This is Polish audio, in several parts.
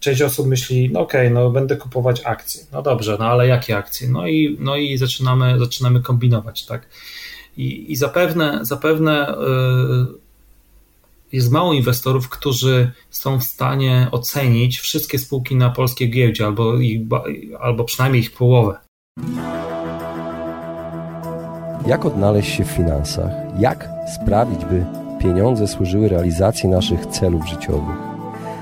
część osób myśli, no okej, okay, no będę kupować akcje. No dobrze, no ale jakie akcje? No i, no i zaczynamy, zaczynamy kombinować, tak? I, i zapewne, zapewne yy, jest mało inwestorów, którzy są w stanie ocenić wszystkie spółki na polskiej giełdzie, albo, ich, albo przynajmniej ich połowę. Jak odnaleźć się w finansach? Jak sprawić, by pieniądze służyły realizacji naszych celów życiowych?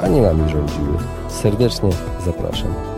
a nie nami rządziły. Serdecznie zapraszam.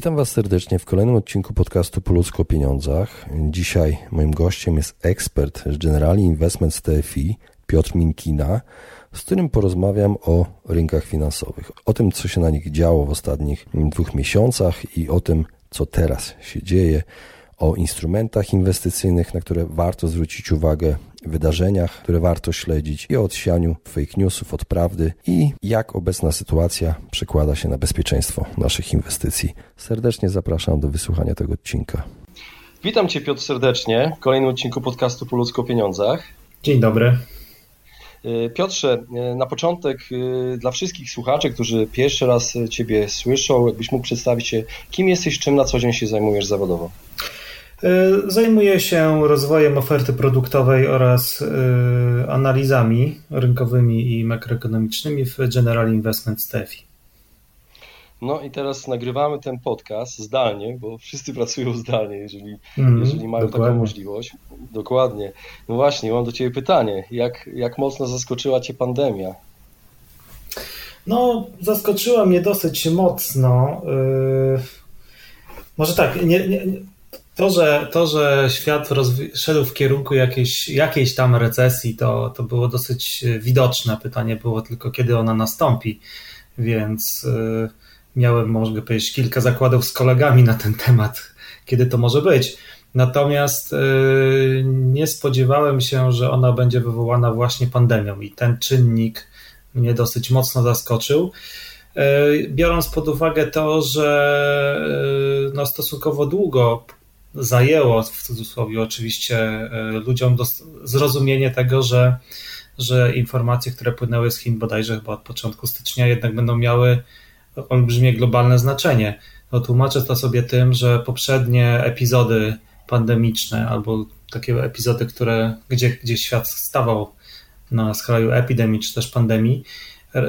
Witam Was serdecznie w kolejnym odcinku podcastu Po ludzko o pieniądzach. Dzisiaj moim gościem jest ekspert z Generali Investments TFI, Piotr Minkina, z którym porozmawiam o rynkach finansowych, o tym, co się na nich działo w ostatnich dwóch miesiącach i o tym, co teraz się dzieje, o instrumentach inwestycyjnych, na które warto zwrócić uwagę, wydarzeniach, które warto śledzić i o odsianiu fake newsów od prawdy i jak obecna sytuacja przekłada się na bezpieczeństwo naszych inwestycji. Serdecznie zapraszam do wysłuchania tego odcinka. Witam Cię Piotr serdecznie w kolejnym odcinku podcastu Po ludzko pieniądzach. Dzień dobry. E, Piotrze, e, na początek e, dla wszystkich słuchaczy, którzy pierwszy raz Ciebie słyszą, jakbyś mógł przedstawić się, kim jesteś, czym na co dzień się zajmujesz zawodowo? E, zajmuję się rozwojem oferty produktowej oraz e, analizami rynkowymi i makroekonomicznymi w General Investment TFI. No i teraz nagrywamy ten podcast zdalnie, bo wszyscy pracują zdalnie, jeżeli, mm, jeżeli mają dokładnie. taką możliwość. Dokładnie. No właśnie, mam do Ciebie pytanie. Jak, jak mocno zaskoczyła Cię pandemia? No, zaskoczyła mnie dosyć mocno. Yy, może tak, nie, nie, to, że, to, że świat szedł w kierunku jakiejś, jakiejś tam recesji, to, to było dosyć e, widoczne. Pytanie było tylko, kiedy ona nastąpi. Więc y, miałem, mogę powiedzieć, kilka zakładów z kolegami na ten temat, kiedy to może być. Natomiast y, nie spodziewałem się, że ona będzie wywołana właśnie pandemią i ten czynnik mnie dosyć mocno zaskoczył. Biorąc pod uwagę to, że no, stosunkowo długo zajęło, w cudzysłowie oczywiście, e, ludziom zrozumienie tego, że, że informacje, które płynęły z Chin bodajże chyba od początku stycznia, jednak będą miały olbrzymie globalne znaczenie. No, tłumaczę to sobie tym, że poprzednie epizody pandemiczne albo takie epizody, które, gdzie, gdzie świat stawał na skraju epidemii czy też pandemii,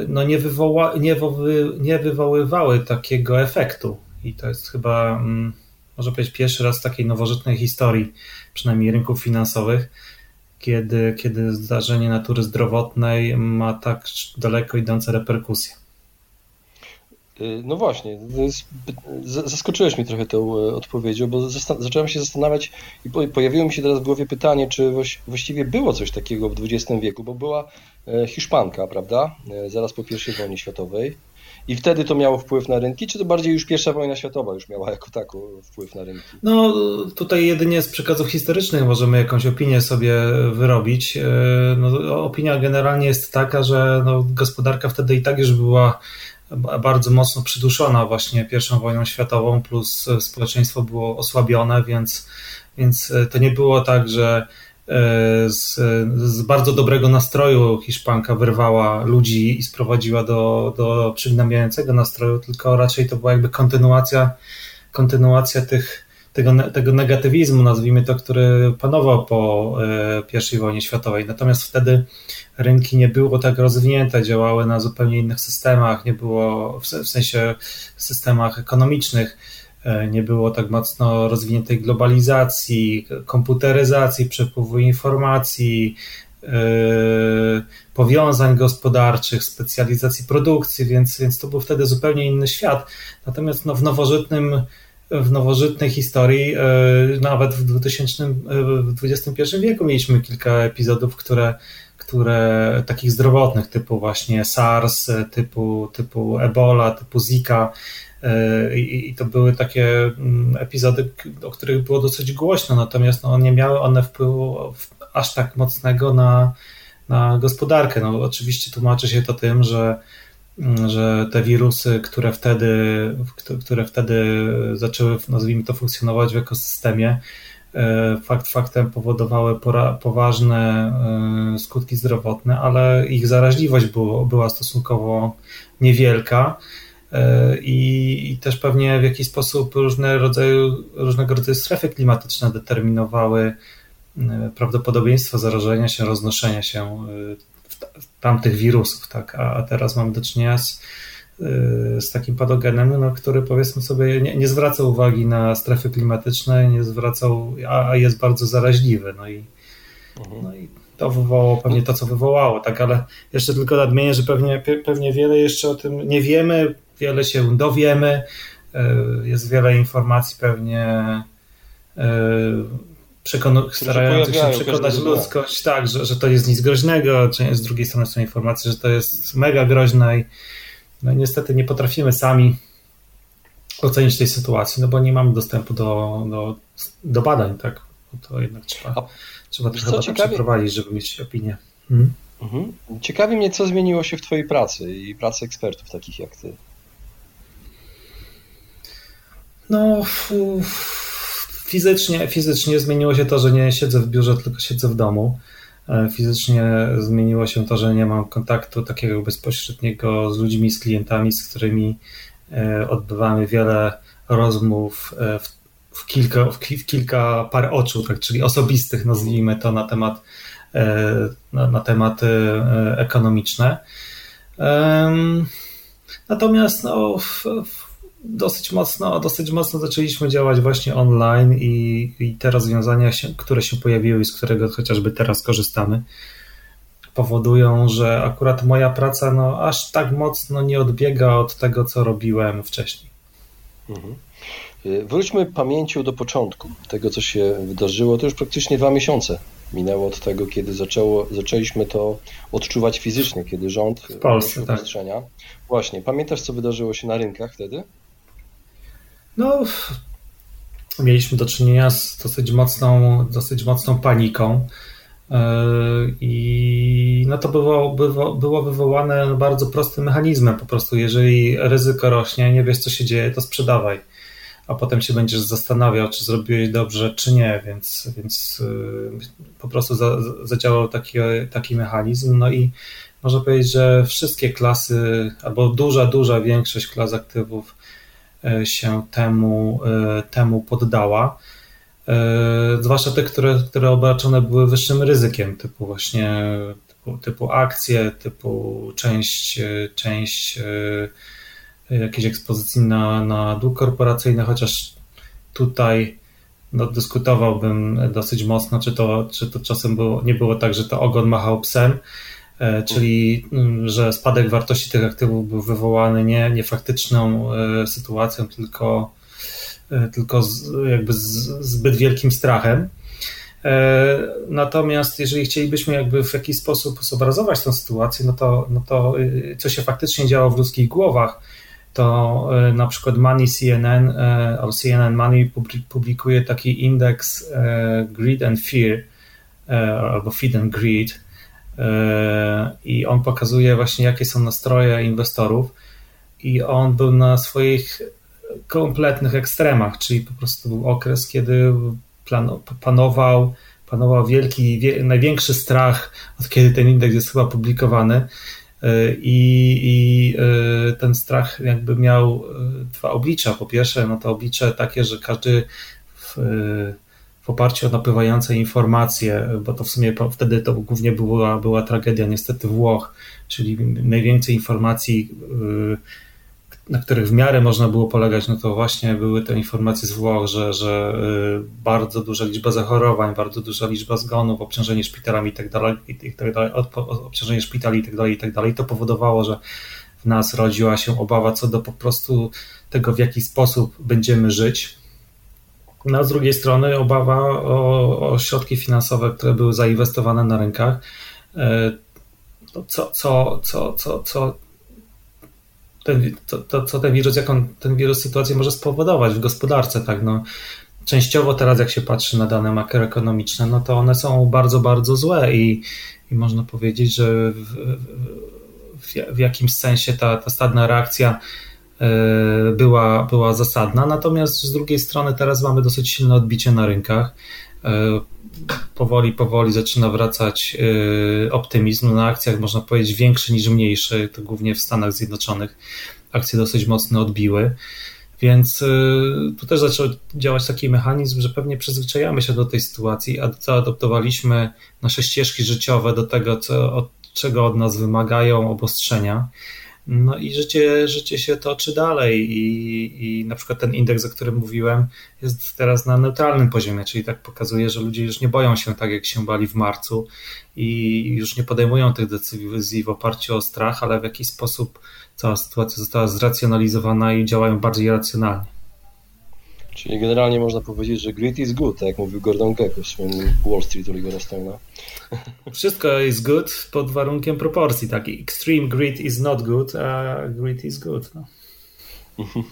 no nie, wywoła, nie, wywoły, nie wywoływały takiego efektu. I to jest chyba mm, może powiedzieć, pierwszy raz w takiej nowożytnej historii, przynajmniej rynków finansowych, kiedy, kiedy zdarzenie natury zdrowotnej ma tak daleko idące reperkusje. Y, no właśnie, zaskoczyłeś mnie trochę tą e, odpowiedzią, bo zacząłem się zastanawiać i pojawiło mi się teraz w głowie pytanie, czy właściwie było coś takiego w XX wieku, bo była e, Hiszpanka, prawda, e, zaraz po I wojnie światowej i wtedy to miało wpływ na rynki, czy to bardziej już pierwsza wojna światowa już miała jako taką wpływ na rynki? No tutaj jedynie z przekazów historycznych możemy jakąś opinię sobie wyrobić. No, opinia generalnie jest taka, że no, gospodarka wtedy i tak już była bardzo mocno przyduszona właśnie pierwszą wojną światową, plus społeczeństwo było osłabione, więc, więc to nie było tak, że E, z, z, bardzo dobrego nastroju Hiszpanka wyrwała ludzi i sprowadziła do, do przygnębiającego nastroju, tylko raczej to była jakby kontynuacja, kontynuacja tych, tego, tego negatywizmu, nazwijmy to, który panował po I wojnie światowej. Natomiast wtedy rynki nie było tak rozwinięte, działały na zupełnie innych systemach, nie było w sensie systemach ekonomicznych E, nie było tak mocno rozwiniętej globalizacji, komputeryzacji przepływu informacji, e, powiązań gospodarczych, specjalizacji produkcji, więc, więc to był wtedy zupełnie inny świat. Natomiast no, w nowożytnym w nowożytnej historii, e, nawet w, 2000, w XXI wieku mieliśmy kilka epizodów, które, które takich zdrowotnych, typu właśnie SARS, typu, typu Ebola, typu Zika, E, I, to były takie mm, epizody, o których było dosyć głośno, natomiast no, nie miały one wpływu aż tak mocnego na, na gospodarkę. No, oczywiście tłumaczy się to tym, że, że te wirusy, które wtedy, które wtedy zaczęły, nazwijmy to, funkcjonować w ekosystemie, e, fakt faktem powodowały poważne e, skutki zdrowotne, ale ich zaraźliwość było, była stosunkowo niewielka. E, i, i też pewnie w jakiś sposób różne rodzaju, różnego rodzaju strefy klimatyczne determinowały prawdopodobieństwo zarażenia się, roznoszenia się tamtych wirusów, tak? A, a teraz mamy do czynienia z, z takim patogenem, no, który powiedzmy sobie nie, nie zwraca uwagi na strefy klimatyczne, nie zwracał, a, jest bardzo zaraźliwy. No i, mhm. no i to wywołało pewnie to, co wywołało, tak, ale jeszcze tylko nadmienię, że pewnie, pewnie wiele jeszcze o tym nie wiemy, wiele się dowiemy, e, jest wiele informacji pewnie e, starających się przekonać ludzkość, tak, że, że to jest nic groźnego, czy z drugiej strony są informacje, że to jest mega groźne i no niestety nie potrafimy sami ocenić tej sytuacji, no bo nie mamy dostępu do, do, do badań, tak, bo to jednak trzeba, A, trzeba trochę badań przeprowadzić, żeby mieć opinię. Hmm? Mhm. Ciekawi mnie, co zmieniło się w Twojej pracy i pracy ekspertów takich jak Ty. No, fizycznie, fizycznie zmieniło się to, że nie siedzę w biurze, tylko siedzę w domu. E, fizycznie zmieniło się to, że nie mam kontaktu takiego bezpośredniego z ludźmi, z klientami, z którymi e, odbywamy wiele rozmów e, w, w, kilka, w, kilka par oczu, tak, czyli osobistych, nazwijmy to, na temat, na, na tematy ekonomiczne. Natomiast no, w, w dosyć mocno, dosyć mocno zaczęliśmy działać właśnie online i, i te rozwiązania, się, które się pojawiły i z którego chociażby teraz korzystamy, powodują, że akurat moja praca no, aż tak mocno nie odbiega od tego, co robiłem wcześniej. Mhm. Wróćmy pamięcią do początku tego, co się wydarzyło. To już praktycznie dwa miesiące minęło od tego, kiedy zaczęło, zaczęliśmy to odczuwać fizycznie, kiedy rząd w Polsce, tak. Właśnie, pamiętasz, co wydarzyło się na rynkach wtedy? No, mieliśmy do czynienia z dosyć mocną, dosyć mocną paniką. E, I no to było, było, było wywołane bardzo prostym mechanizmem. Po prostu, jeżeli ryzyko rośnie, nie wiesz, co się dzieje, to sprzedawaj. A potem się będziesz zastanawiał, czy zrobiłeś dobrze, czy nie, więc, więc e, po prostu za, zadziałał taki, taki mechanizm. No i można powiedzieć, że wszystkie klasy, albo duża, duża większość klas aktywów się temu, e, temu poddała. E, zwłaszcza te, które, które obarczone były wyższym ryzykiem, typu właśnie typu, typu akcje, typu część, część jakiejś ekspozycji na, na dług korporacyjny, chociaż tutaj no, dyskutowałbym dosyć mocno, czy to, czy to czasem było, nie było tak, że to ogon machał psem, E, czyli mm, że spadek wartości tych aktywów był wywołany nie, nie faktyczną e, sytuacją, tylko, e, tylko z, jakby z, zbyt wielkim strachem. Natomiast jeżeli chcielibyśmy jakby w jakiś sposób zobrazować tę sytuację, no to, no to co się faktycznie działo w ludzkich głowach, to na przykład Money CNN albo CNN Money publikuje taki indeks Greed and Fear albo Feed and Greed, E, i on pokazuje właśnie, jakie są nastroje inwestorów. I on był na swoich kompletnych ekstremach, czyli po prostu był okres, kiedy panował, panował wielki, wie, największy strach, od kiedy ten indeks jest chyba publikowany. E, I, I, e, ten strach jakby miał dwa oblicza. Po pierwsze, no to oblicze takie, że każdy w oparciu o napływające informacje, bo to w sumie wtedy to głównie była, była tragedia niestety Włoch, czyli najwięcej informacji na których w miarę można było polegać, no to właśnie były te informacje z Włoch, że, że y, bardzo duża liczba zachorowań, bardzo duża liczba zgonów, obciążenie szpitalami i tak dalej, i tak obciążenie szpitali i tak dalej, i dalej. To powodowało, że w nas rodziła się obawa co do po prostu tego, w jaki sposób będziemy żyć. No, z drugiej strony obawa o, o środki finansowe, które były zainwestowane na rynkach. Y, co, co, co, co, co ten, to, to, co ten wirus, jaką ten wirus sytuację może spowodować w gospodarce, tak, no. Częściowo teraz, jak się patrzy na dane makroekonomiczne, no to one są bardzo, bardzo złe i, i można powiedzieć, że w, w, w jakimś sensie ta, ta stadna reakcja e, była, była zasadna, natomiast z drugiej strony teraz mamy dosyć silne odbicie na rynkach. E, powoli, powoli zaczyna wracać y, optymizm. Na akcjach można powiedzieć większy niż mniejszy, to głównie w Stanach Zjednoczonych. Akcje dosyć mocno odbiły. Więc tu też zaczął działać taki mechanizm, że pewnie przyzwyczajamy się do tej sytuacji, a zaadoptowaliśmy nasze ścieżki życiowe do tego, co, od, czego od nas wymagają obostrzenia. No i życie, życie się toczy dalej i, i na przykład ten indeks, o którym mówiłem, jest teraz na neutralnym poziomie, czyli tak pokazuje, że ludzie już nie boją się tak, jak się bali w marcu i już nie podejmują tych decyzji w oparciu o strach, ale w jakiś sposób cała sytuacja została zracjonalizowana i działają bardziej racjonalnie. Czyli generalnie można powiedzieć, że grit is good, tak jak mówił Gordon Gekko w swoim Wall Street Oligera Stone'a. Wszystko jest good pod warunkiem proporcji. Tak, extreme grit is not good, a grit is good. No.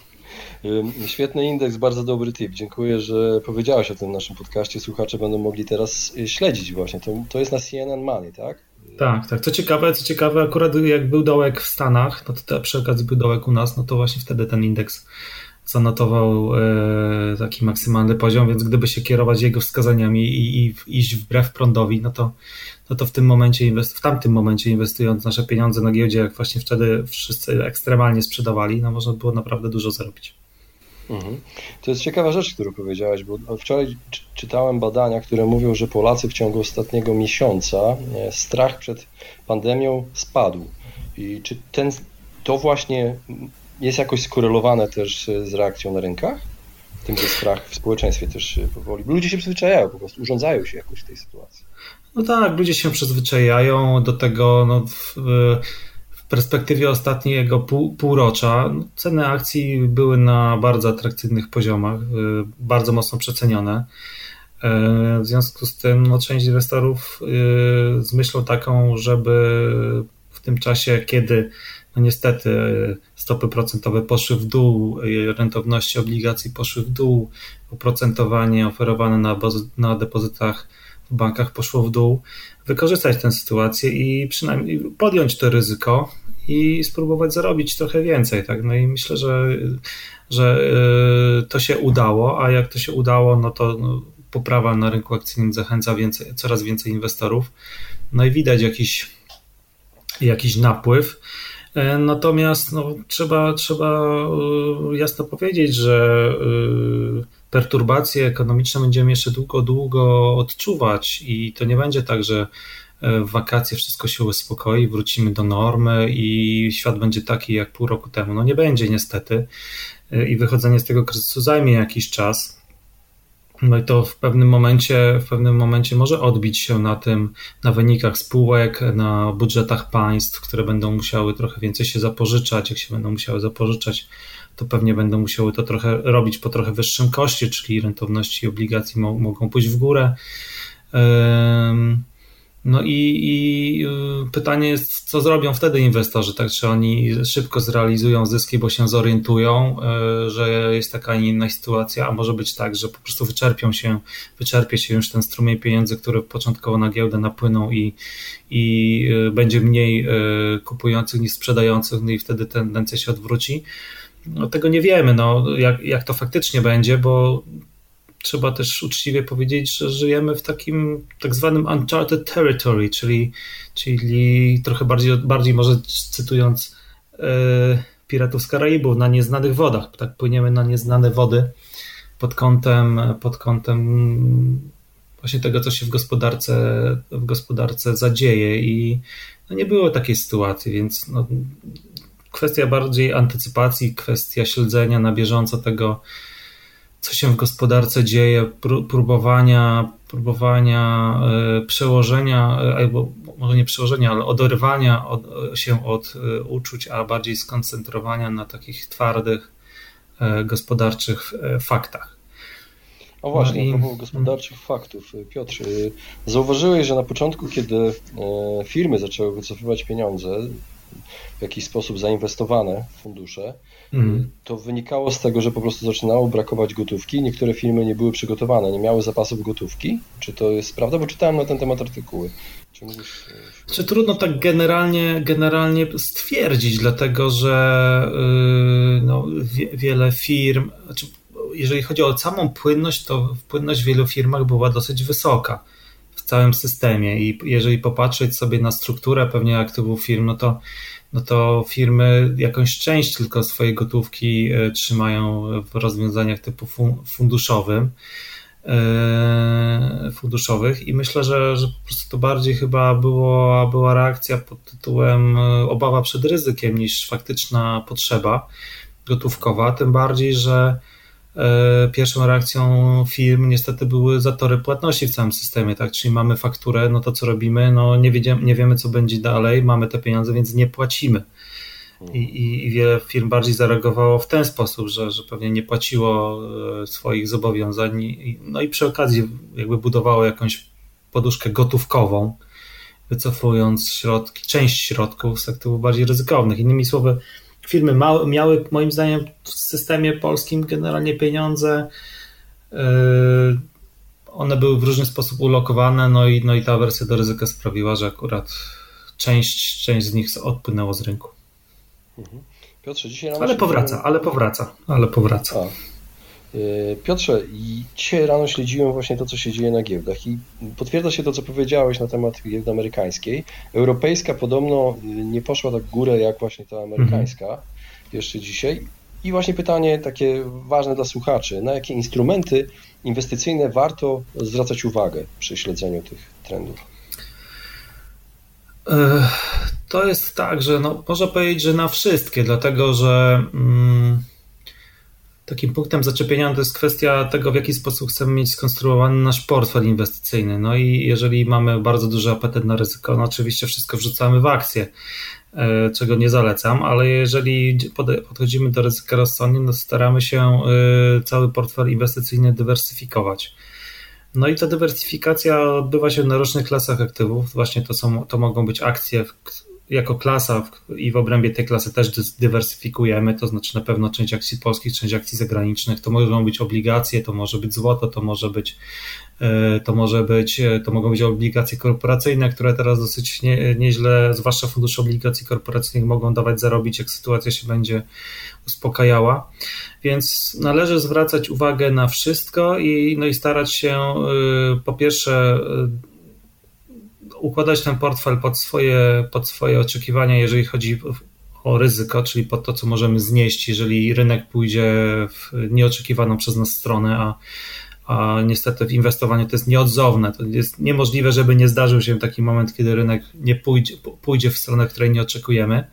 Świetny indeks, bardzo dobry tip. Dziękuję, że powiedziałeś o tym w naszym podcaście. Słuchacze będą mogli teraz y, śledzić właśnie. To, to jest na CNN Money, tak? Tak, tak. Co ciekawe, co ciekawe, akurat jak był dołek w Stanach, no to przy okazji był dołek u nas, no to właśnie wtedy ten indeks zanotował e, taki maksymalny poziom, więc gdyby się kierować jego wskazaniami i, i iść wbrew prądowi, no to, no to w tym momencie, w tamtym momencie inwestując nasze pieniądze na giełdzie, jak właśnie wtedy wszyscy ekstremalnie sprzedawali, no można było naprawdę dużo zarobić. Mhm. To jest ciekawa rzecz, którą powiedziałeś, bo wczoraj czytałem badania, które mówią, że Polacy w ciągu ostatniego miesiąca e, strach przed pandemią spadł. I czy ten, to właśnie jest jakoś skorelowane też z reakcją na rynkach? Tym, że strach w społeczeństwie też powoli. Ludzie się przyzwyczajają po prostu, urządzają się jakoś w tej sytuacji. No tak, ludzie się przyzwyczajają do tego, no, w, w perspektywie ostatniego pół, półrocza no, ceny akcji były na bardzo atrakcyjnych poziomach, y, bardzo mocno przecenione. W związku z tym no, część inwestorów z myślą taką, żeby w tym czasie, kiedy niestety stopy procentowe poszły w dół, rentowności obligacji poszły w dół, oprocentowanie oferowane na, na depozytach w bankach poszło w dół, wykorzystać tę sytuację i przynajmniej podjąć to ryzyko i spróbować zarobić trochę więcej. Tak? No i myślę, że, że e, to się udało, a jak to się udało, no to no, poprawa na rynku akcyjnym zachęca więcej, coraz więcej inwestorów. No i widać jakiś, jakiś napływ. E, natomiast no, trzeba, trzeba e, jasno powiedzieć, że e, perturbacje ekonomiczne będziemy jeszcze długo, długo odczuwać i to nie będzie tak, że w wakacje wszystko się uspokoi, wrócimy do normy i świat będzie taki jak pół roku temu. No nie będzie niestety i wychodzenie z tego kryzysu zajmie jakiś czas. No i to w pewnym momencie, w pewnym momencie może odbić się na tym, na wynikach spółek, na budżetach państw, które będą musiały trochę więcej się zapożyczać. Jak się będą musiały zapożyczać, to pewnie będą musiały to trochę robić po trochę wyższym koszcie, czyli rentowności obligacji mo mogą pójść w górę. No i, i, y, pytanie jest, co zrobią wtedy inwestorzy, tak? Czy oni szybko zrealizują zyski, bo się zorientują, y, że jest taka, inna sytuacja, a może być tak, że po prostu wyczerpią się, wyczerpie się już ten strumień pieniędzy, które początkowo na giełdę napłyną i, i y, będzie mniej kupujących niż sprzedających, no i wtedy tendencja się odwróci. No, tego nie wiemy, no, jak, jak to faktycznie będzie, bo trzeba też uczciwie powiedzieć, że żyjemy w takim tak zwanym uncharted territory, czyli, czyli trochę bardziej, bardziej może cytując e, Piratów z Karaibów, na nieznanych wodach. Tak płyniemy na nieznane wody pod kątem, pod kątem właśnie tego, co się w gospodarce, w gospodarce zadzieje i no nie było takiej sytuacji, więc no, kwestia bardziej antycypacji, kwestia śledzenia na bieżąco tego, co się w gospodarce dzieje, próbowania, próbowania e, przełożenia, e, albo może nie przełożenia, ale oderwania od, się od e, uczuć, a bardziej skoncentrowania na takich twardych gospodarczych faktach. O właśnie, no i... gospodarczych faktów. Piotr, zauważyłeś, że na początku, kiedy firmy zaczęły wycofywać pieniądze, w jakiś sposób zainwestowane fundusze, mm. to wynikało z tego, że po prostu zaczynało brakować gotówki. Niektóre firmy nie były przygotowane, nie miały zapasów gotówki. Czy to jest prawda? Bo czytałem na ten temat artykuły. Czy, mógłbyś... E, Czy trudno tak generalnie, generalnie stwierdzić, dlatego że yy, no, wie, wiele firm, znaczy, jeżeli chodzi o samą płynność, to płynność w wielu firmach była dosyć wysoka w całym systemie i jeżeli popatrzeć sobie na strukturę pewnie aktywów firm, no to no to firmy jakąś część tylko swojej gotówki e, trzymają w rozwiązaniach typu funduszowym e, funduszowych i myślę, że, że po prostu to bardziej chyba było, była reakcja pod tytułem e, obawa przed ryzykiem niż faktyczna potrzeba gotówkowa, tym bardziej, że pierwszą reakcją firm niestety były zatory płatności w całym systemie, tak? Czyli mamy fakturę, no to co robimy? No nie, wiedziemy, nie wiemy, co będzie dalej, mamy te pieniądze, więc nie płacimy. I, i, I, wiele firm bardziej zareagowało w ten sposób, że, że pewnie nie płaciło e, swoich zobowiązań, no i przy okazji jakby budowało jakąś poduszkę gotówkową, wycofując środki, część środków z aktywów bardziej ryzykownych. Innymi słowy, firmy ma, miały moim zdaniem w systemie polskim generalnie pieniądze. Yy, one były w różny sposób ulokowane, no i, no i ta wersja do ryzyka sprawiła, że akurat część, część z nich odpłynęło z rynku. Mhm. Piotrze, dzisiaj ale powraca, ale powraca, ale powraca. A. E, Piotrze, dzisiaj rano śledziłem właśnie to, co się dzieje na giełdach i potwierdza się to, co powiedziałeś na temat giełdy amerykańskiej. Europejska podobno e, nie poszła tak w górę, jak właśnie ta amerykańska mhm. jeszcze dzisiaj. I właśnie pytanie takie ważne dla słuchaczy, na jakie instrumenty inwestycyjne warto zwracać uwagę przy śledzeniu tych trendów? E, to jest tak, że no, można powiedzieć, że na wszystkie, dlatego że... Mm, takim punktem zaczepienia to jest kwestia tego, w jaki sposób chcemy mieć skonstruowany nasz portfel inwestycyjny. No i jeżeli mamy bardzo duży apetyt na ryzyko, no oczywiście wszystko wrzucamy w akcje, czego nie zalecam, ale jeżeli podchodzimy do ryzyka rozsądnie, no staramy się e, cały portfel inwestycyjny dywersyfikować. No i ta dywersyfikacja odbywa się na różnych klasach aktywów. Właśnie to, są, to mogą być akcje, jako klasa i w obrębie tej klasy też dywersyfikujemy, to znaczy na pewno część akcji polskich, część akcji zagranicznych, to mogą być obligacje, to może być złoto, to może być e, to może być, e, to mogą być obligacje korporacyjne, które teraz dosyć nie, nieźle, zwłaszcza fundusze obligacji korporacyjnych mogą dawać zarobić, jak sytuacja się będzie uspokajała. Więc należy zwracać uwagę na wszystko i, no i starać się e, po pierwsze układać ten portfel pod swoje, pod swoje oczekiwania, jeżeli chodzi o ryzyko, czyli pod to, co możemy znieść, jeżeli rynek pójdzie w nieoczekiwaną przez nas stronę, a, a niestety w inwestowaniu to jest nieodzowne. To jest niemożliwe, żeby nie zdarzył się taki moment, kiedy rynek nie pójdzie, pójdzie w stronę, której nie oczekujemy.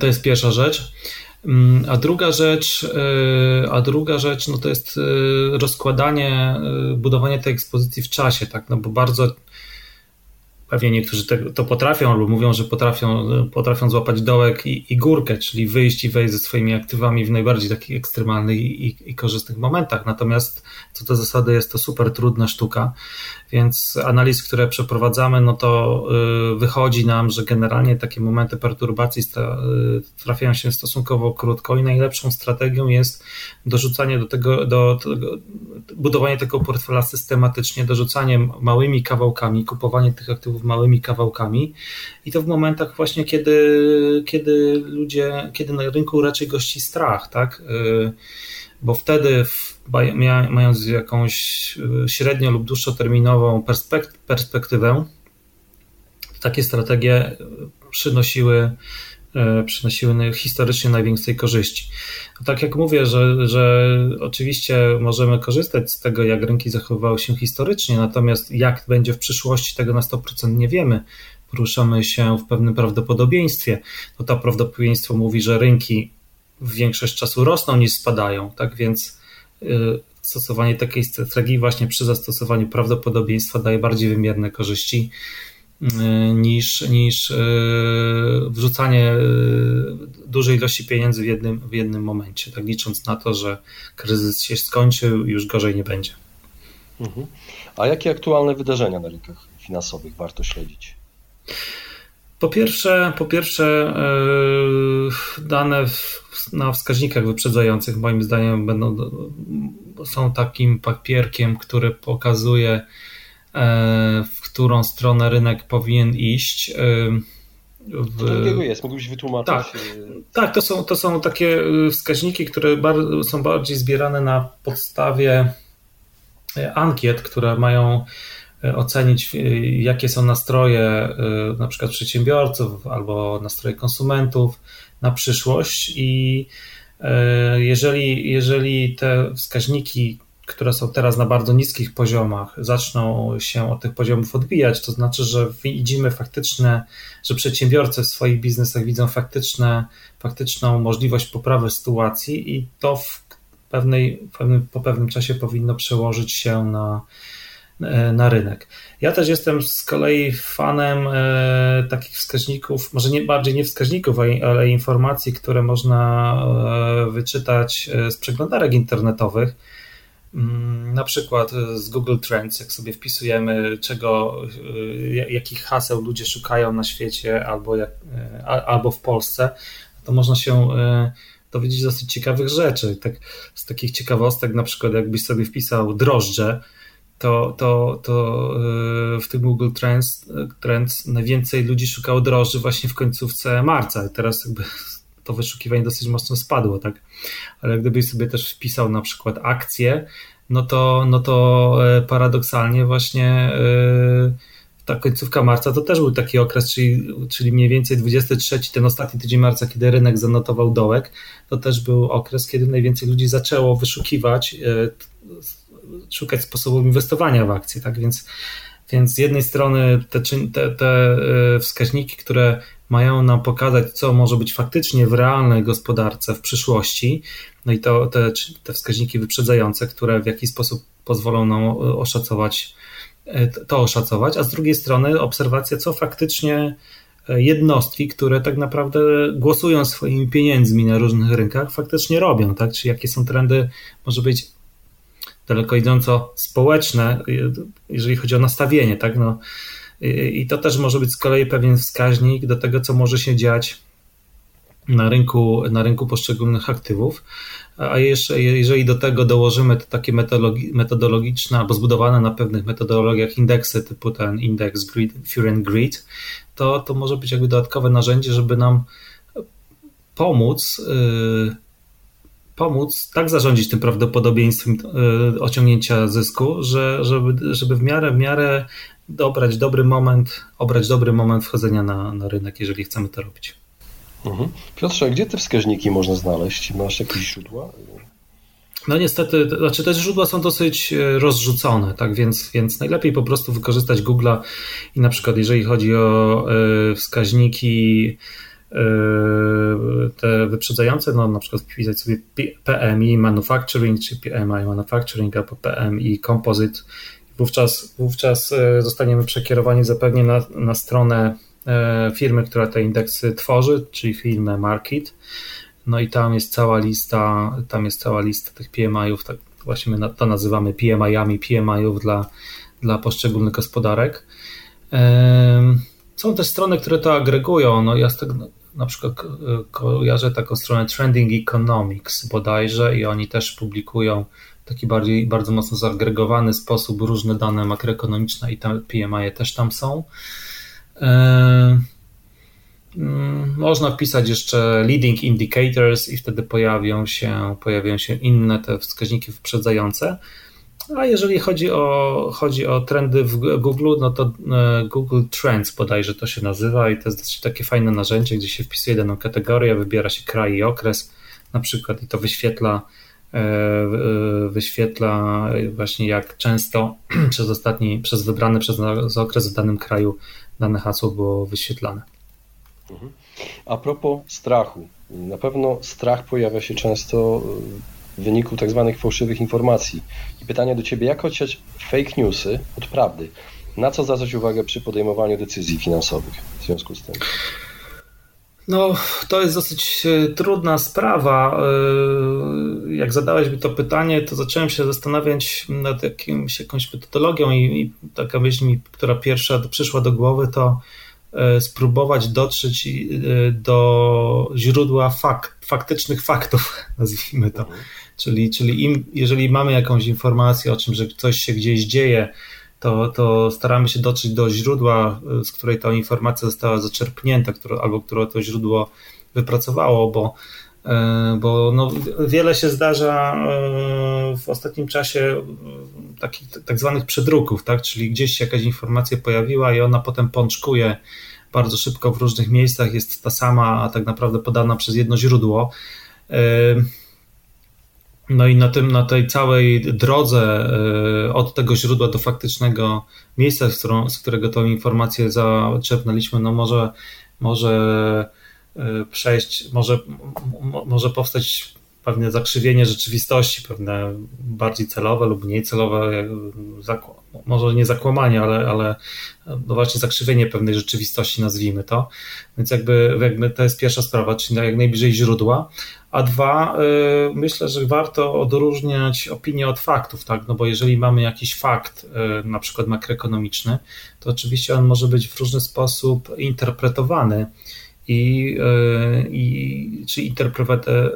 To jest pierwsza rzecz. Mm, a druga rzecz, y, a druga rzecz no to jest y, rozkładanie, y, budowanie tej ekspozycji w czasie, tak? No bo bardzo Pewnie niektórzy to potrafią lub mówią, że potrafią, potrafią złapać dołek i, i górkę, czyli wyjść i wejść ze swoimi aktywami w najbardziej takich ekstremalnych i, i, i, korzystnych momentach. Natomiast co do zasady jest to super trudna sztuka, więc analiz, które przeprowadzamy, no to y, wychodzi nam, że generalnie takie momenty perturbacji y, trafiają się stosunkowo krótko i najlepszą strategią jest dorzucanie do tego, do, do budowanie tego portfela systematycznie, dorzucanie małymi kawałkami, kupowanie tych aktywów małymi kawałkami i to w momentach właśnie, kiedy, kiedy ludzie, kiedy na rynku raczej gości strach, tak? Y, bo wtedy mając jakąś y, średnio lub dłuższoterminową perspektywę, takie strategie przynosiły przynosiły historycznie największej korzyści. Tak jak mówię, że, że oczywiście możemy korzystać z tego, jak rynki zachowywały się historycznie, natomiast jak będzie w przyszłości, tego na 100% nie wiemy. Poruszamy się w pewnym prawdopodobieństwie. No to prawdopodobieństwo mówi, że rynki w większość czasu rosną niż spadają, tak więc stosowanie takiej strategii właśnie przy zastosowaniu prawdopodobieństwa daje bardziej wymierne korzyści niż, niż y, wrzucanie y, dużej ilości pieniędzy w jednym, w jednym momencie, tak licząc na to, że kryzys się skończył i już gorzej nie będzie. Mhm. A jakie aktualne wydarzenia na rynkach finansowych warto śledzić? Po pierwsze, po pierwsze dane na wskaźnikach wyprzedzających moim zdaniem będą są takim papierkiem, który pokazuje, w którą stronę rynek powinien iść. W... Takiego jest? Mógłbyś wytłumaczyć? Tak, tak to, są, to są takie e, wskaźniki, które są bardziej zbierane na podstawie ankiet, które mają ocenić, jakie są nastroje na przykład przedsiębiorców albo nastroje konsumentów na przyszłość i jeżeli, jeżeli te wskaźniki, które są teraz na bardzo niskich poziomach, zaczną się od tych poziomów odbijać, to znaczy, że widzimy faktyczne, że przedsiębiorcy w swoich biznesach widzą faktyczne, faktyczną możliwość poprawy sytuacji i to w pewnej, po pewnym czasie powinno przełożyć się na, E, na rynek. Ja też jestem z kolei fanem e, takich wskaźników, może nie bardziej nie wskaźników, ale informacji, które można e, wyczytać z przeglądarek internetowych. Mm, na przykład z Google Trends, jak sobie wpisujemy, czego, jakich haseł ludzie szukają na świecie albo, jak, albo w Polsce, to można się dowiedzieć dosyć ciekawych rzeczy. Tak, z takich ciekawostek, na przykład, jakbyś sobie wpisał drożdże, to, to, to w tym Google Trends, Trends najwięcej ludzi szukało drożdży właśnie w końcówce marca. Teraz jakby to wyszukiwanie dosyć mocno spadło, tak? Ale gdybyś sobie też wpisał na przykład akcje, no to, no to e, paradoksalnie właśnie e, ta końcówka marca to też był taki okres, czyli, czyli mniej więcej 23, ten ostatni tydzień marca, kiedy rynek zanotował dołek, to też był okres, kiedy najwięcej ludzi zaczęło wyszukiwać e, szukać sposobów inwestowania w akcje, tak? Więc, więc z jednej strony te, te, te wskaźniki, które mają nam pokazać, co może być faktycznie w realnej gospodarce w przyszłości, no i to te, te wskaźniki wyprzedzające, które w jakiś sposób pozwolą nam oszacować, e, to oszacować, a z drugiej strony obserwacja, co faktycznie e, jednostki, które tak naprawdę głosują swoimi pieniędzmi na różnych rynkach, faktycznie robią, tak? Czy jakie są trendy, może być daleko idąco społeczne, jeżeli chodzi o nastawienie, tak? No, I to też może być z kolei pewien wskaźnik do tego, co może się dziać na rynku, na rynku poszczególnych aktywów. A jeszcze, jeżeli do tego dołożymy takie metodologiczne albo zbudowane na pewnych metodologiach indeksy typu ten indeks Grid, Fear and Greed, to, to może być jakby dodatkowe narzędzie, żeby nam pomóc yy, pomóc tak zarządzić tym prawdopodobieństwem e, osiągnięcia zysku, że, żeby, żeby w miarę, w miarę dobrać dobry moment, obrać dobry moment wchodzenia na, na rynek, jeżeli chcemy to robić. Mhm. Piotrze, gdzie te wskaźniki można znaleźć? Masz jakieś źródła? No niestety, znaczy te źródła są dosyć e, rozrzucone, tak więc, więc najlepiej po prostu wykorzystać Google'a i na przykład jeżeli chodzi o e, wskaźniki te wyprzedzające, no na przykład wpisać sobie PMI Manufacturing, czy PMI Manufacturing albo PMI Composite. Wówczas, wówczas yy, zostaniemy przekierowani zapewne na, na stronę yy, firmy, która te indeksy tworzy, czyli firmę Market. No i tam jest cała lista, tam jest cała lista tych PMI-ów, tak właśnie my to nazywamy PMI-ami, PMI-ów dla, dla poszczególnych gospodarek. Są też strony, które to agregują. No ja z tego, na przykład kojarzę taką stronę Trending Economics bodajże i oni też publikują w taki bardziej, bardzo mocno zagregowany sposób różne dane makroekonomiczne i tam PMI też tam są. E, mm, można wpisać jeszcze leading indicators i wtedy pojawią się, pojawią się inne te wskaźniki wyprzedzające. A jeżeli chodzi o, chodzi o trendy w Google, no to e, Google Trends bodajże to się nazywa i to jest takie fajne narzędzie, gdzie się wpisuje daną kategorię, wybiera się kraj i okres na przykład i to wyświetla e, e, wyświetla właśnie jak często przez ostatni, przez wybrany przez okres w danym kraju dane hasło było wyświetlane. Mhm. A propos strachu, na pewno strach pojawia się często w wyniku tak zwanych fałszywych informacji. I pytanie do Ciebie, jak odsiać fake newsy od prawdy? Na co zwracać uwagę przy podejmowaniu decyzji finansowych w związku z tym? No, to jest dosyć e, trudna sprawa. E, jak zadałeś mi to pytanie, to zacząłem się zastanawiać nad jakimś, jakąś metodologią i, i taka myśl mi, która pierwsza przyszła do głowy, to e, spróbować dotrzeć do źródła fakt, faktycznych faktów, nazwijmy to. Czyli, czyli im, jeżeli mamy jakąś informację o czym, że coś się gdzieś dzieje, to, to staramy się dotrzeć do źródła, z której ta informacja została zaczerpnięta, które, albo które to źródło wypracowało, bo, e, bo no, wiele się zdarza e, w ostatnim czasie takich tak zwanych przedruków, tak? czyli gdzieś się jakaś informacja pojawiła i ona potem pączkuje bardzo szybko w różnych miejscach, jest ta sama, a tak naprawdę podana przez jedno źródło. No i na tym, na tej całej drodze e, od tego źródła do faktycznego miejsca, z, którą, z którego tą informację zaczerpnęliśmy, no może, może e, przejść, może, może powstać pewne zakrzywienie rzeczywistości, pewne bardziej celowe lub mniej celowe, może nie zakłamanie, ale, ale no właśnie zakrzywienie pewnej rzeczywistości, nazwijmy to. Więc jakby, jakby to jest pierwsza sprawa, czyli jak najbliżej źródła. A dwa, y, myślę, że warto odróżniać opinię od faktów, tak? No bo jeżeli mamy jakiś fakt, y, na przykład makroekonomiczny, to oczywiście on może być w różny sposób interpretowany i, e, i czy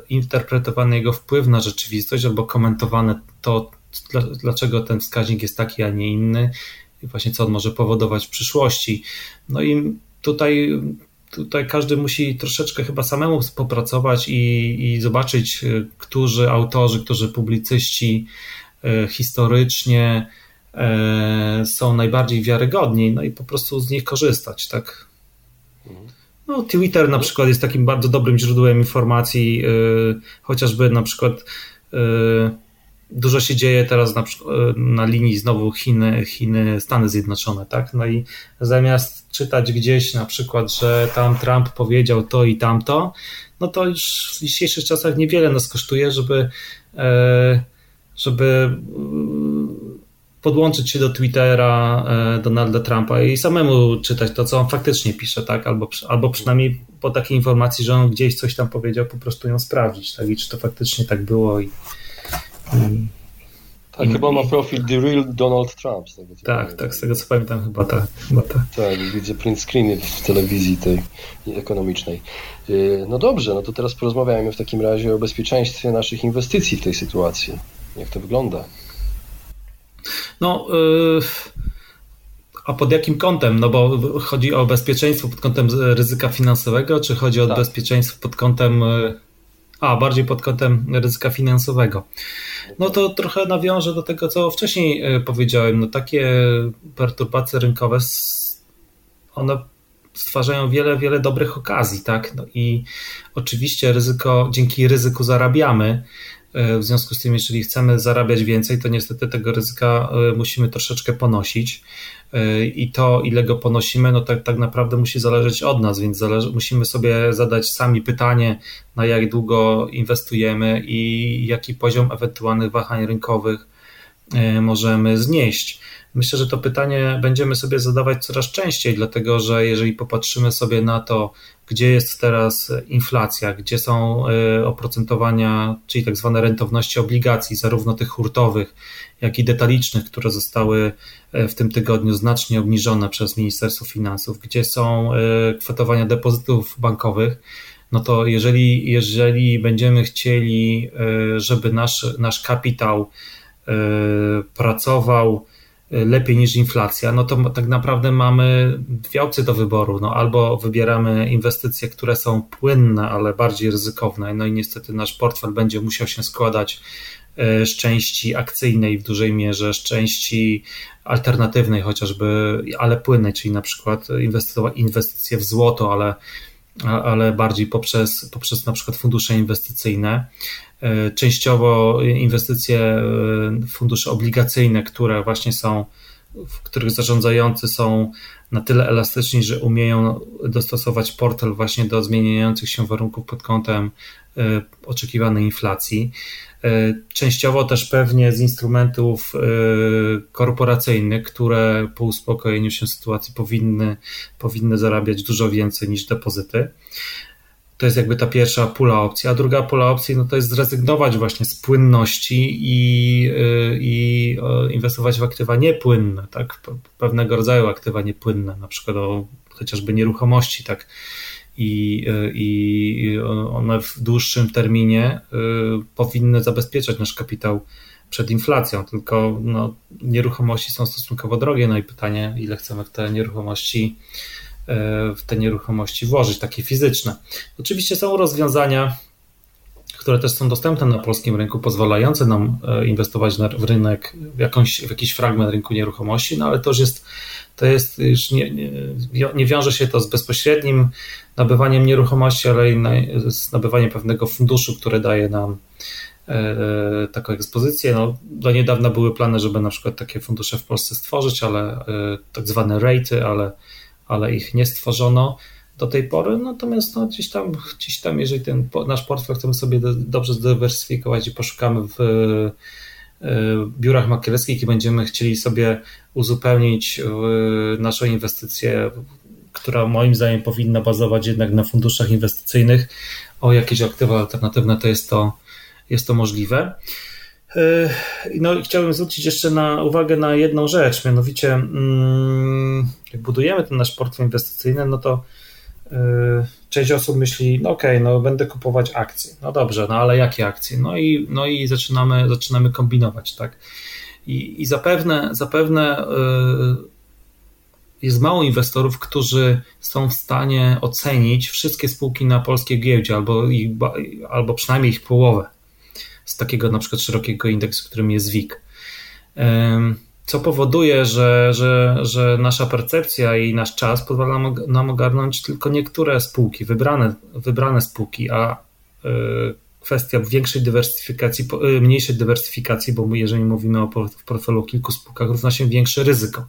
interpretowany jego wpływ na rzeczywistość, albo komentowane to, dlaczego ten wskaźnik jest taki, a nie inny, i właśnie co on może powodować w przyszłości. No i tutaj, tutaj każdy musi troszeczkę chyba samemu popracować i, i zobaczyć, e, którzy autorzy, którzy publicyści e, historycznie są najbardziej wiarygodni, no i po prostu z nich korzystać, tak? Mhm. No, Twitter na przykład jest takim bardzo dobrym źródłem informacji, yy, chociażby na przykład yy, dużo się dzieje teraz na, yy, na linii znowu Chiny, Chiny, Stany Zjednoczone, tak? No i zamiast czytać gdzieś na przykład, że tam Trump powiedział to i tamto, no to już w dzisiejszych czasach niewiele nas kosztuje, żeby, yy, żeby podłączyć się do Twittera e, Donalda Trumpa i samemu czytać to, co on faktycznie pisze, tak? Albo, albo przynajmniej po takiej informacji, że on gdzieś coś tam powiedział, po prostu ją sprawdzić, tak? I czy to faktycznie tak było i, i tak, i, chyba ma profil The Real Donald Trump. Z tego, tak, pamiętam. tak, z tego co pamiętam chyba tak. Chyba tak. tak, widzę print screeny w telewizji tej ekonomicznej. E, no dobrze, no to teraz porozmawiajmy w takim razie o bezpieczeństwie naszych inwestycji w tej sytuacji. Jak to wygląda? No, yy, a pod jakim kątem? No bo chodzi o bezpieczeństwo pod kątem ryzyka finansowego, czy chodzi o tak. bezpieczeństwo pod kątem. Yy, a, bardziej pod kątem ryzyka finansowego. No to trochę nawiążę do tego, co wcześniej yy, powiedziałem. No takie perturbacje rynkowe, one stwarzają wiele, wiele dobrych okazji, tak? No i oczywiście ryzyko, dzięki ryzyku zarabiamy, w związku z tym, jeżeli chcemy zarabiać więcej, to niestety tego ryzyka e, musimy troszeczkę ponosić. E, I to, ile go ponosimy, no tak, tak naprawdę musi zależeć od nas, więc zależy, musimy sobie zadać sami pytanie, na jak długo inwestujemy i jaki poziom ewentualnych wahań rynkowych możemy znieść. Myślę, że to pytanie będziemy sobie zadawać coraz częściej, dlatego że jeżeli popatrzymy sobie na to, gdzie jest teraz inflacja, gdzie są e, oprocentowania, czyli tak zwane rentowności obligacji, zarówno tych hurtowych, jak i detalicznych, które zostały e, w tym tygodniu znacznie obniżone przez Ministerstwo Finansów, gdzie są e, kwotowania depozytów bankowych, no to jeżeli, jeżeli będziemy chcieli, żeby nasz, nasz kapitał pracował lepiej niż inflacja, no to tak naprawdę mamy dwie opcje do wyboru. No albo wybieramy inwestycje, które są płynne, ale bardziej ryzykowne, no i niestety nasz portfel będzie musiał się składać z części akcyjnej w dużej mierze, z części alternatywnej chociażby, ale płynnej, czyli na przykład inwestycje w złoto, ale ale bardziej poprzez, poprzez na przykład fundusze inwestycyjne. E, częściowo inwestycje, e, fundusze obligacyjne, które właśnie są, w których zarządzający są na tyle elastyczni, że umieją dostosować portfel właśnie do zmieniających się warunków pod kątem e, oczekiwanej inflacji. Częściowo też pewnie z instrumentów korporacyjnych, które po uspokojeniu się sytuacji powinny, powinny zarabiać dużo więcej niż depozyty. To jest jakby ta pierwsza pula opcji, a druga pula opcji no to jest zrezygnować właśnie z płynności i, e, i inwestować w aktywa niepłynne, tak? pewnego rodzaju aktywa niepłynne, na przykład o chociażby nieruchomości, tak? i, i one w dłuższym terminie y, powinny zabezpieczać nasz kapitał przed inflacją, tylko no, nieruchomości są stosunkowo drogie, no i pytanie, ile chcemy w te nieruchomości y, w te nieruchomości włożyć, takie fizyczne. Oczywiście są rozwiązania, które też są dostępne na polskim rynku, pozwalające nam y, inwestować w rynek, w, jakąś, w jakiś fragment rynku nieruchomości, no ale to już jest, to jest już nie, nie, nie wiąże się to z bezpośrednim nabywaniem nieruchomości, ale i z nabywaniem pewnego funduszu, który daje nam e, taką ekspozycję. No, do niedawna były plany, żeby na przykład takie fundusze w Polsce stworzyć, ale e, tak zwane rate, ale, ale ich nie stworzono do tej pory. Natomiast no, gdzieś, tam, gdzieś tam, jeżeli ten nasz portfel chcemy sobie dobrze zdywersyfikować i poszukamy w e, biurach maklerskich i będziemy chcieli sobie uzupełnić naszą inwestycję która moim zdaniem powinna bazować jednak na funduszach inwestycyjnych, o jakieś aktywa alternatywne, to jest to, jest to możliwe. Yy, no i chciałbym zwrócić jeszcze na uwagę na jedną rzecz, mianowicie mm, jak budujemy ten nasz portfel inwestycyjny, no to yy, część osób myśli, no okej, okay, no będę kupować akcje. No dobrze, no ale jakie akcje? No i, no i zaczynamy, zaczynamy kombinować, tak? I, i zapewne, zapewne yy, jest mało inwestorów, którzy są w stanie ocenić wszystkie spółki na polskiej giełdzie, albo, ich, albo przynajmniej ich połowę z takiego na przykład szerokiego indeksu, którym jest WIG. Co powoduje, że, że, że nasza percepcja i nasz czas pozwala nam ogarnąć tylko niektóre spółki, wybrane, wybrane spółki, a e, kwestia większej dywersyfikacji, e, mniejszej dywersyfikacji, bo jeżeli mówimy o portfelu o kilku spółkach, równa się większe ryzyko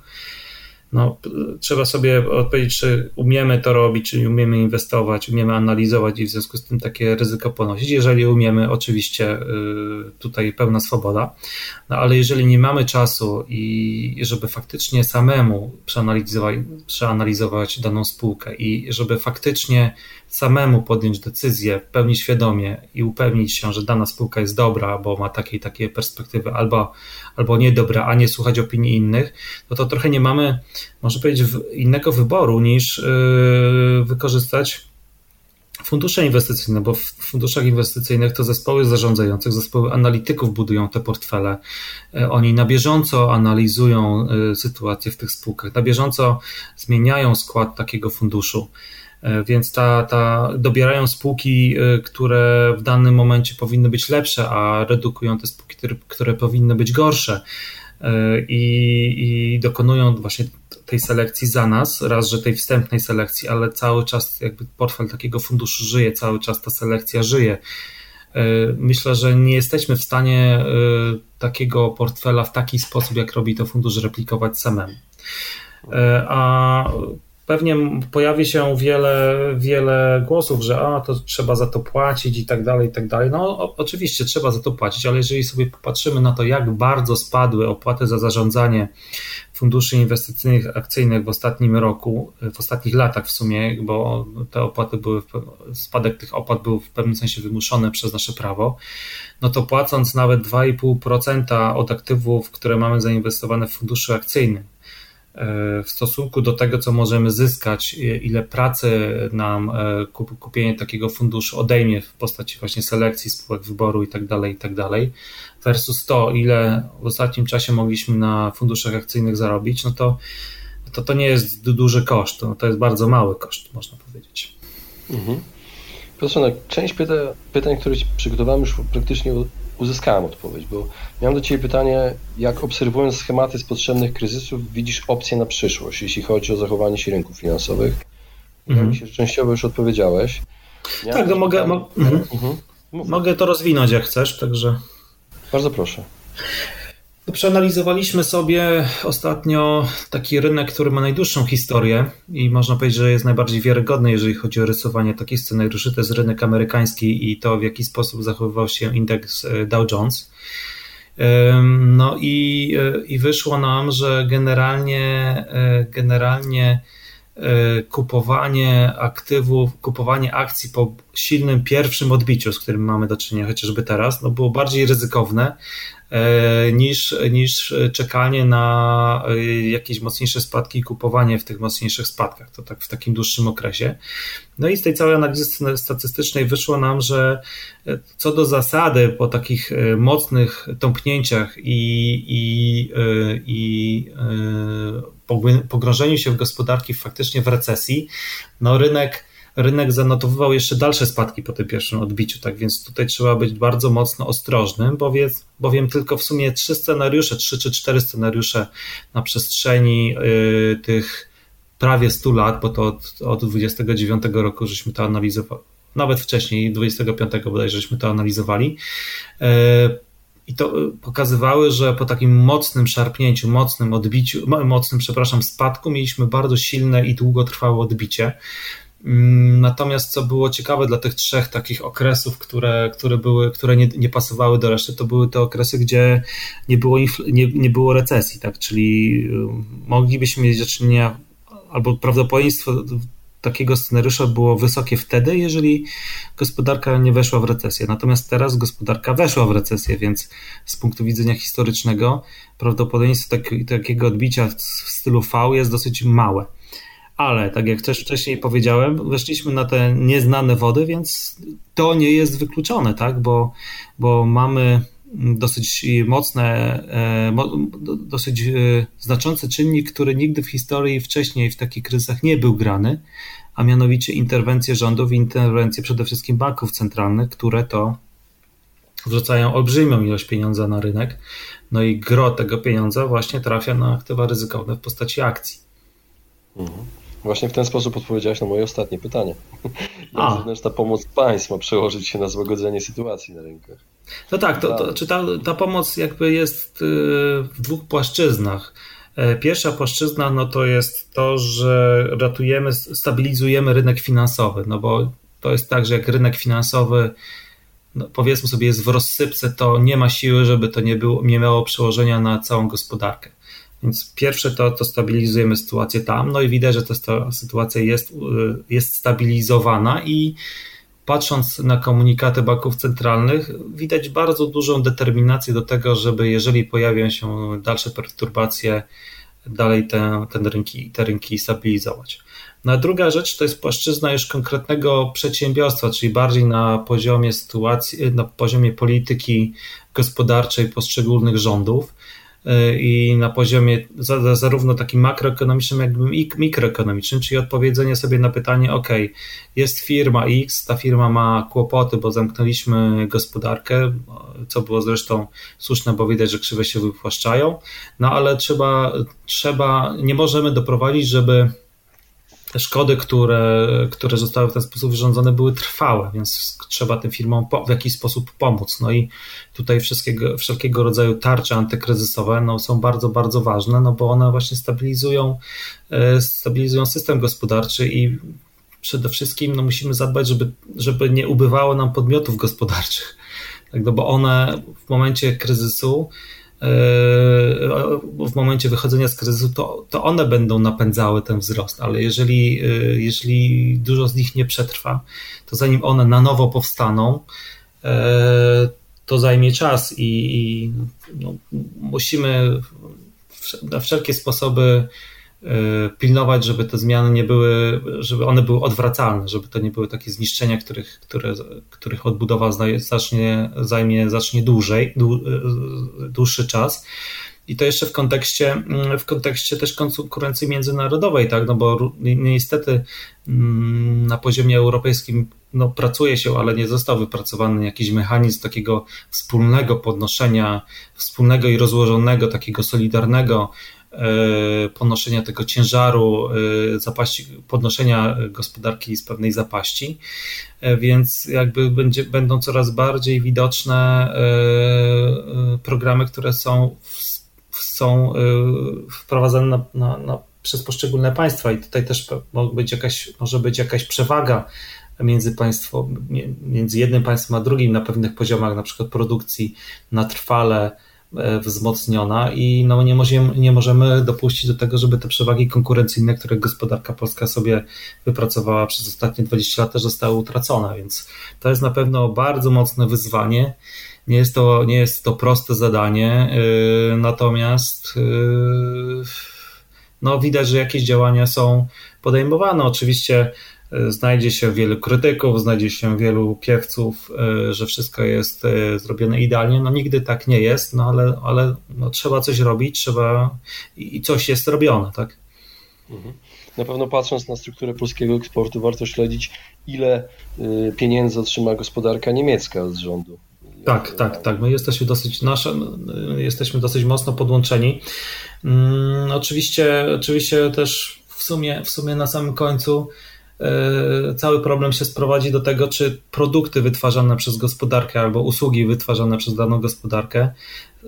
no, trzeba sobie odpowiedzieć, czy umiemy to robić, czy umiemy inwestować, umiemy analizować i w związku z tym takie ryzyko ponosić. Jeżeli umiemy, oczywiście y, tutaj pełna swoboda, no ale jeżeli nie mamy czasu i żeby faktycznie samemu przeanalizować, przeanalizować daną spółkę i żeby faktycznie samemu podjąć decyzję w pełni świadomie i upewnić się, że dana spółka jest dobra, bo ma takie i takie perspektywy, albo, albo niedobra, a nie słuchać opinii innych, no to trochę nie mamy, może powiedzieć, innego wyboru niż yy, wykorzystać fundusze inwestycyjne, bo w funduszach inwestycyjnych to zespoły zarządzających, zespoły analityków budują te portfele. Yy, oni na bieżąco analizują yy, sytuację w tych spółkach, na bieżąco zmieniają skład takiego funduszu. E, więc ta, ta dobierają spółki, e, które w danym momencie powinny być lepsze, a redukują te spółki, które, które powinny być gorsze. E, I, I dokonują właśnie tej selekcji za nas, raz, że tej wstępnej selekcji, ale cały czas jakby portfel takiego funduszu żyje, cały czas ta selekcja żyje. Myślę, że nie jesteśmy w stanie takiego portfela w taki sposób, jak robi to fundusz, replikować samemu. A pewnie pojawi się wiele, wiele głosów, że a, to trzeba za to płacić i tak dalej, i tak dalej. No oczywiście trzeba za to płacić, ale jeżeli sobie popatrzymy na to, jak bardzo spadły opłaty za zarządzanie funduszy inwestycyjnych, akcyjnych w ostatnim roku, w ostatnich latach w sumie, bo te opłaty były, spadek tych opłat był w pewnym sensie wymuszony przez nasze prawo, no to płacąc nawet 2,5% od aktywów, które mamy zainwestowane w funduszu akcyjnym, w stosunku do tego, co możemy zyskać, ile pracy nam kupienie takiego funduszu odejmie w postaci właśnie selekcji, spółek wyboru i tak dalej, i tak versus to, ile w ostatnim czasie mogliśmy na funduszach akcyjnych zarobić, no to to, to nie jest duży koszt, no to jest bardzo mały koszt, można powiedzieć. Mhm. Na część pytań, pytań, które przygotowałem, już praktycznie uzyskałem odpowiedź, bo miałem do Ciebie pytanie, jak obserwując schematy z potrzebnych kryzysów, widzisz opcje na przyszłość, jeśli chodzi o zachowanie się rynków finansowych? Mhm. Jak się częściowo już odpowiedziałeś. Miałem tak, no mogę, mo mhm. Mhm. mogę to rozwinąć jak chcesz, także... Bardzo proszę. Przeanalizowaliśmy sobie ostatnio taki rynek, który ma najdłuższą historię i można powiedzieć, że jest najbardziej wiarygodny, jeżeli chodzi o rysowanie takich scenariuszy. To jest rynek amerykański i to, w jaki sposób zachowywał się indeks e, Dow Jones. No i, e, i wyszło nam, że generalnie, e, generalnie kupowanie aktywów, kupowanie akcji po silnym pierwszym odbiciu, z którym mamy do czynienia chociażby teraz, no było bardziej ryzykowne, niż, niż czekanie na e, jakieś mocniejsze spadki i kupowanie w tych mocniejszych spadkach. To tak w takim dłuższym okresie. No i z tej całej analizy statystycznej wyszło nam, że e, co do zasady po takich mocnych tąpnięciach i, i, i pogrążeniu się w gospodarki faktycznie w recesji, no rynek rynek zanotowywał jeszcze dalsze spadki po tym pierwszym odbiciu, tak więc tutaj trzeba być bardzo mocno ostrożnym, bowiem, bowiem tylko w sumie trzy scenariusze, trzy czy cztery scenariusze na przestrzeni y, tych prawie 100 lat, bo to od, od 29 roku żeśmy to analizowali, nawet wcześniej, 25 bodajże żeśmy to analizowali. Y, I to y, pokazywały, że po takim mocnym szarpnięciu, mocnym odbiciu, mocnym, przepraszam, spadku mieliśmy bardzo silne i długotrwałe odbicie. Mm, natomiast co było ciekawe dla tych trzech takich okresów, które, które, były, które nie, nie pasowały do reszty, to były te okresy, gdzie nie było, nie, nie było recesji, tak? czyli y, moglibyśmy mieć do czynienia, albo prawdopodobieństwo takiego scenariusza było wysokie wtedy, jeżeli gospodarka nie weszła w recesję. Natomiast teraz gospodarka weszła w recesję, więc z punktu widzenia historycznego prawdopodobieństwo tak, takiego odbicia w stylu V jest dosyć małe ale tak jak też wcześniej powiedziałem, weszliśmy na te nieznane wody, więc to nie jest wykluczone, tak? Bo, bo mamy dosyć mocne, e, dosyć e, znaczący czynnik, który nigdy w historii wcześniej w takich kryzysach nie był grany, a mianowicie interwencje rządów i interwencje przede wszystkim banków centralnych, które to wrzucają olbrzymią ilość pieniądza na rynek, no i gro tego pieniądza właśnie trafia na aktywa ryzykowne w postaci akcji. Mhm. Właśnie w ten sposób odpowiedziałeś na moje ostatnie pytanie. Jak zewnętrzna pomoc państw ma przełożyć się na złagodzenie sytuacji na rynkach? No tak, to, to, czy ta, ta pomoc jakby jest y, w dwóch płaszczyznach. E, pierwsza płaszczyzna no to jest to, że ratujemy, stabilizujemy rynek finansowy, no bo to jest tak, że jak rynek finansowy no powiedzmy sobie jest w rozsypce, to nie ma siły, żeby to nie, było, nie miało przełożenia na całą gospodarkę. Więc pierwsze to, to stabilizujemy sytuację tam, no i widać, że ta sytuacja jest, y, jest stabilizowana i patrząc na komunikaty banków centralnych, widać bardzo dużą determinację do tego, żeby jeżeli pojawią się dalsze perturbacje, dalej te, ten rynki, te rynki stabilizować. No a druga rzecz to jest płaszczyzna już konkretnego przedsiębiorstwa, czyli bardziej na poziomie sytuacji, na poziomie polityki gospodarczej poszczególnych rządów i na poziomie zarówno takim makroekonomicznym, jak i mikroekonomicznym, czyli odpowiedzenie sobie na pytanie, ok, jest firma X, ta firma ma kłopoty, bo zamknęliśmy gospodarkę, co było zresztą słuszne, bo widać, że krzywe się wypłaszczają, no ale trzeba, trzeba nie możemy doprowadzić, żeby te szkody, które, które zostały w ten sposób wyrządzone, były trwałe, więc trzeba tym firmom w jakiś sposób pomóc. No i tutaj wszystkiego, wszelkiego rodzaju tarcze antykryzysowe no, są bardzo, bardzo ważne, no bo one właśnie stabilizują, e, stabilizują system gospodarczy i przede wszystkim no, musimy zadbać, żeby, żeby nie ubywało nam podmiotów gospodarczych, tak, no bo one w momencie kryzysu w momencie wychodzenia z kryzysu, to, to one będą napędzały ten wzrost, ale jeżeli, yy, jeżeli dużo z nich nie przetrwa, to zanim one na nowo powstaną, yy, to zajmie czas i, i no, musimy na wszelkie sposoby pilnować, żeby te zmiany nie były, żeby one były odwracalne, żeby to nie były takie zniszczenia, których, które, których odbudowa zacznie, zajmie zacznie dłużej, dłuższy czas. I to jeszcze w kontekście, mm, w kontekście też konkurencji międzynarodowej, tak? No bo niestety mm, na poziomie europejskim no, pracuje się, ale nie został wypracowany jakiś mechanizm takiego wspólnego podnoszenia, wspólnego i rozłożonego, takiego solidarnego ponoszenia tego ciężaru, e, zapaści, podnoszenia gospodarki z pewnej zapaści, e, więc jakby będzie, będą coraz bardziej widoczne programy, które są są wprowadzane na, na, na, przez poszczególne państwa. I tutaj też być jakaś, może być jakaś przewaga między, państwo, między jednym państwem a drugim na pewnych poziomach, na przykład produkcji na trwale e, wzmocniona i no nie, możemy, nie możemy dopuścić do tego, żeby te przewagi konkurencyjne, które gospodarka polska sobie wypracowała przez ostatnie 20 lat, też zostały utracone, więc to jest na pewno bardzo mocne wyzwanie. Nie jest to, nie jest to proste zadanie, yy, natomiast yy, no, widać, że jakieś działania są podejmowane. Oczywiście E, znajdzie się wielu krytyków, znajdzie się wielu piewców, e, że wszystko jest e, zrobione idealnie. No nigdy tak nie jest, no ale, ale no, trzeba coś robić, trzeba i coś jest robione, tak? Mhm. Na pewno patrząc na strukturę polskiego eksportu, warto śledzić, ile pieniędzy otrzyma gospodarka niemiecka z rządu. Tak, tak, tak. My jesteśmy dosyć nasze, jesteśmy dosyć mocno podłączeni. Hmm, oczywiście, oczywiście też w sumie, w sumie na samym końcu E, cały problem się sprowadzi do tego, czy produkty wytwarzane przez gospodarkę albo usługi wytwarzane przez daną gospodarkę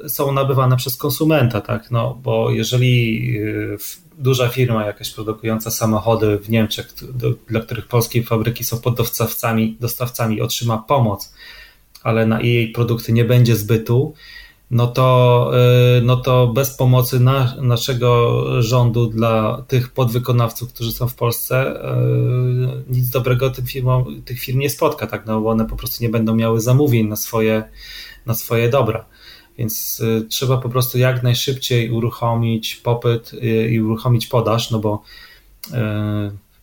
są nabywane przez konsumenta, tak? No, bo jeżeli e, duża firma jakaś produkująca samochody w Niemczech, dla których polskie fabryki są poddostawcami, dostawcami, otrzyma pomoc, ale na jej produkty nie będzie zbytu, no to, y, no to bez pomocy na, naszego rządu dla tych podwykonawców, którzy są w Polsce, y, nic dobrego tym firmom, tych firm nie spotka, tak? No bo one po prostu nie będą miały zamówień na swoje, na swoje dobra. Więc y, trzeba po prostu jak najszybciej uruchomić popyt i uruchomić podaż, no bo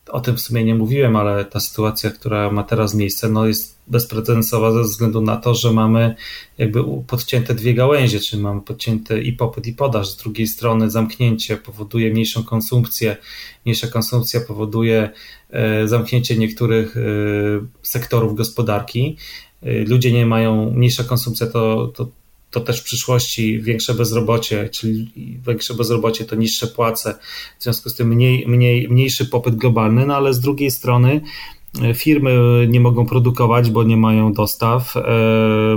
o tym w sumie nie mówiłem, ale ta sytuacja, która ma teraz miejsce, no jest bezprecedensowa ze względu na to, że mamy jakby podcięte dwie gałęzie, czyli mamy podcięty i popyt i podaż. Z drugiej strony zamknięcie powoduje mniejszą konsumpcję, mniejsza konsumpcja powoduje e, zamknięcie niektórych e, sektorów gospodarki. E, ludzie nie mają, mniejsza konsumpcja to, to to też w przyszłości większe bezrobocie, czyli większe bezrobocie to niższe płace, w związku z tym mniej, mniej, mniejszy popyt globalny, no ale z drugiej strony firmy nie mogą produkować, bo nie mają dostaw, e,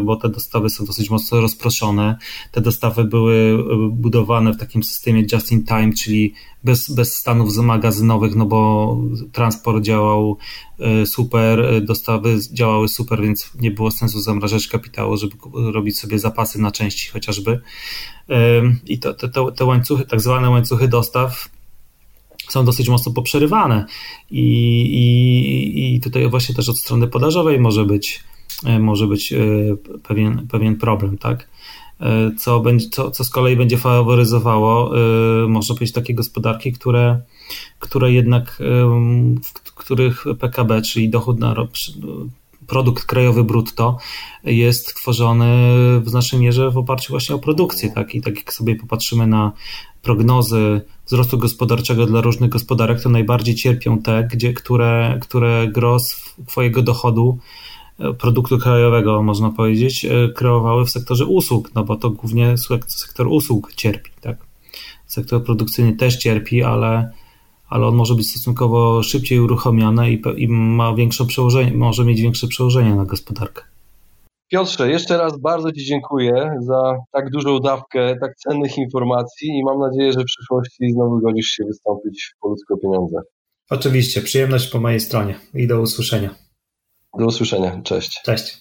bo te dostawy są dosyć mocno rozproszone. Te dostawy były e, budowane w takim systemie just in time, czyli bez, bez stanów magazynowych, no bo transport działał e, super, dostawy działały super, więc nie było sensu zamrażać kapitału, żeby robić sobie zapasy na części chociażby. I to, te, te łańcuchy, tak zwane łańcuchy dostaw, są dosyć mocno poprzerywane i, i, i tutaj właśnie też od strony podażowej może być, może być pewien, pewien problem, tak? E, co, będzie, co, co z kolei będzie faworyzowało, e, można powiedzieć, takie gospodarki, które, które jednak, w których PKB, czyli dochód na produkt krajowy brutto jest tworzony w znacznej mierze w oparciu właśnie o produkcję. Tak? I tak jak sobie popatrzymy na prognozy wzrostu gospodarczego dla różnych gospodarek, to najbardziej cierpią te, gdzie, które, które gros twojego dochodu produktu krajowego, można powiedzieć, e, kreowały w sektorze usług, no bo to głównie sektor usług cierpi, tak. Sektor produkcyjny też cierpi, ale, ale on może być stosunkowo szybciej uruchomiony i, i ma większe przełożenie, może mieć większe przełożenie na gospodarkę. Piotrze, jeszcze raz bardzo Ci dziękuję za tak dużą dawkę tak cennych informacji i mam nadzieję, że w przyszłości znowu godzisz się wystąpić w Polsce o pieniądze. Oczywiście, przyjemność po mojej stronie i do usłyszenia. Do usłyszenia. Cześć. Cześć.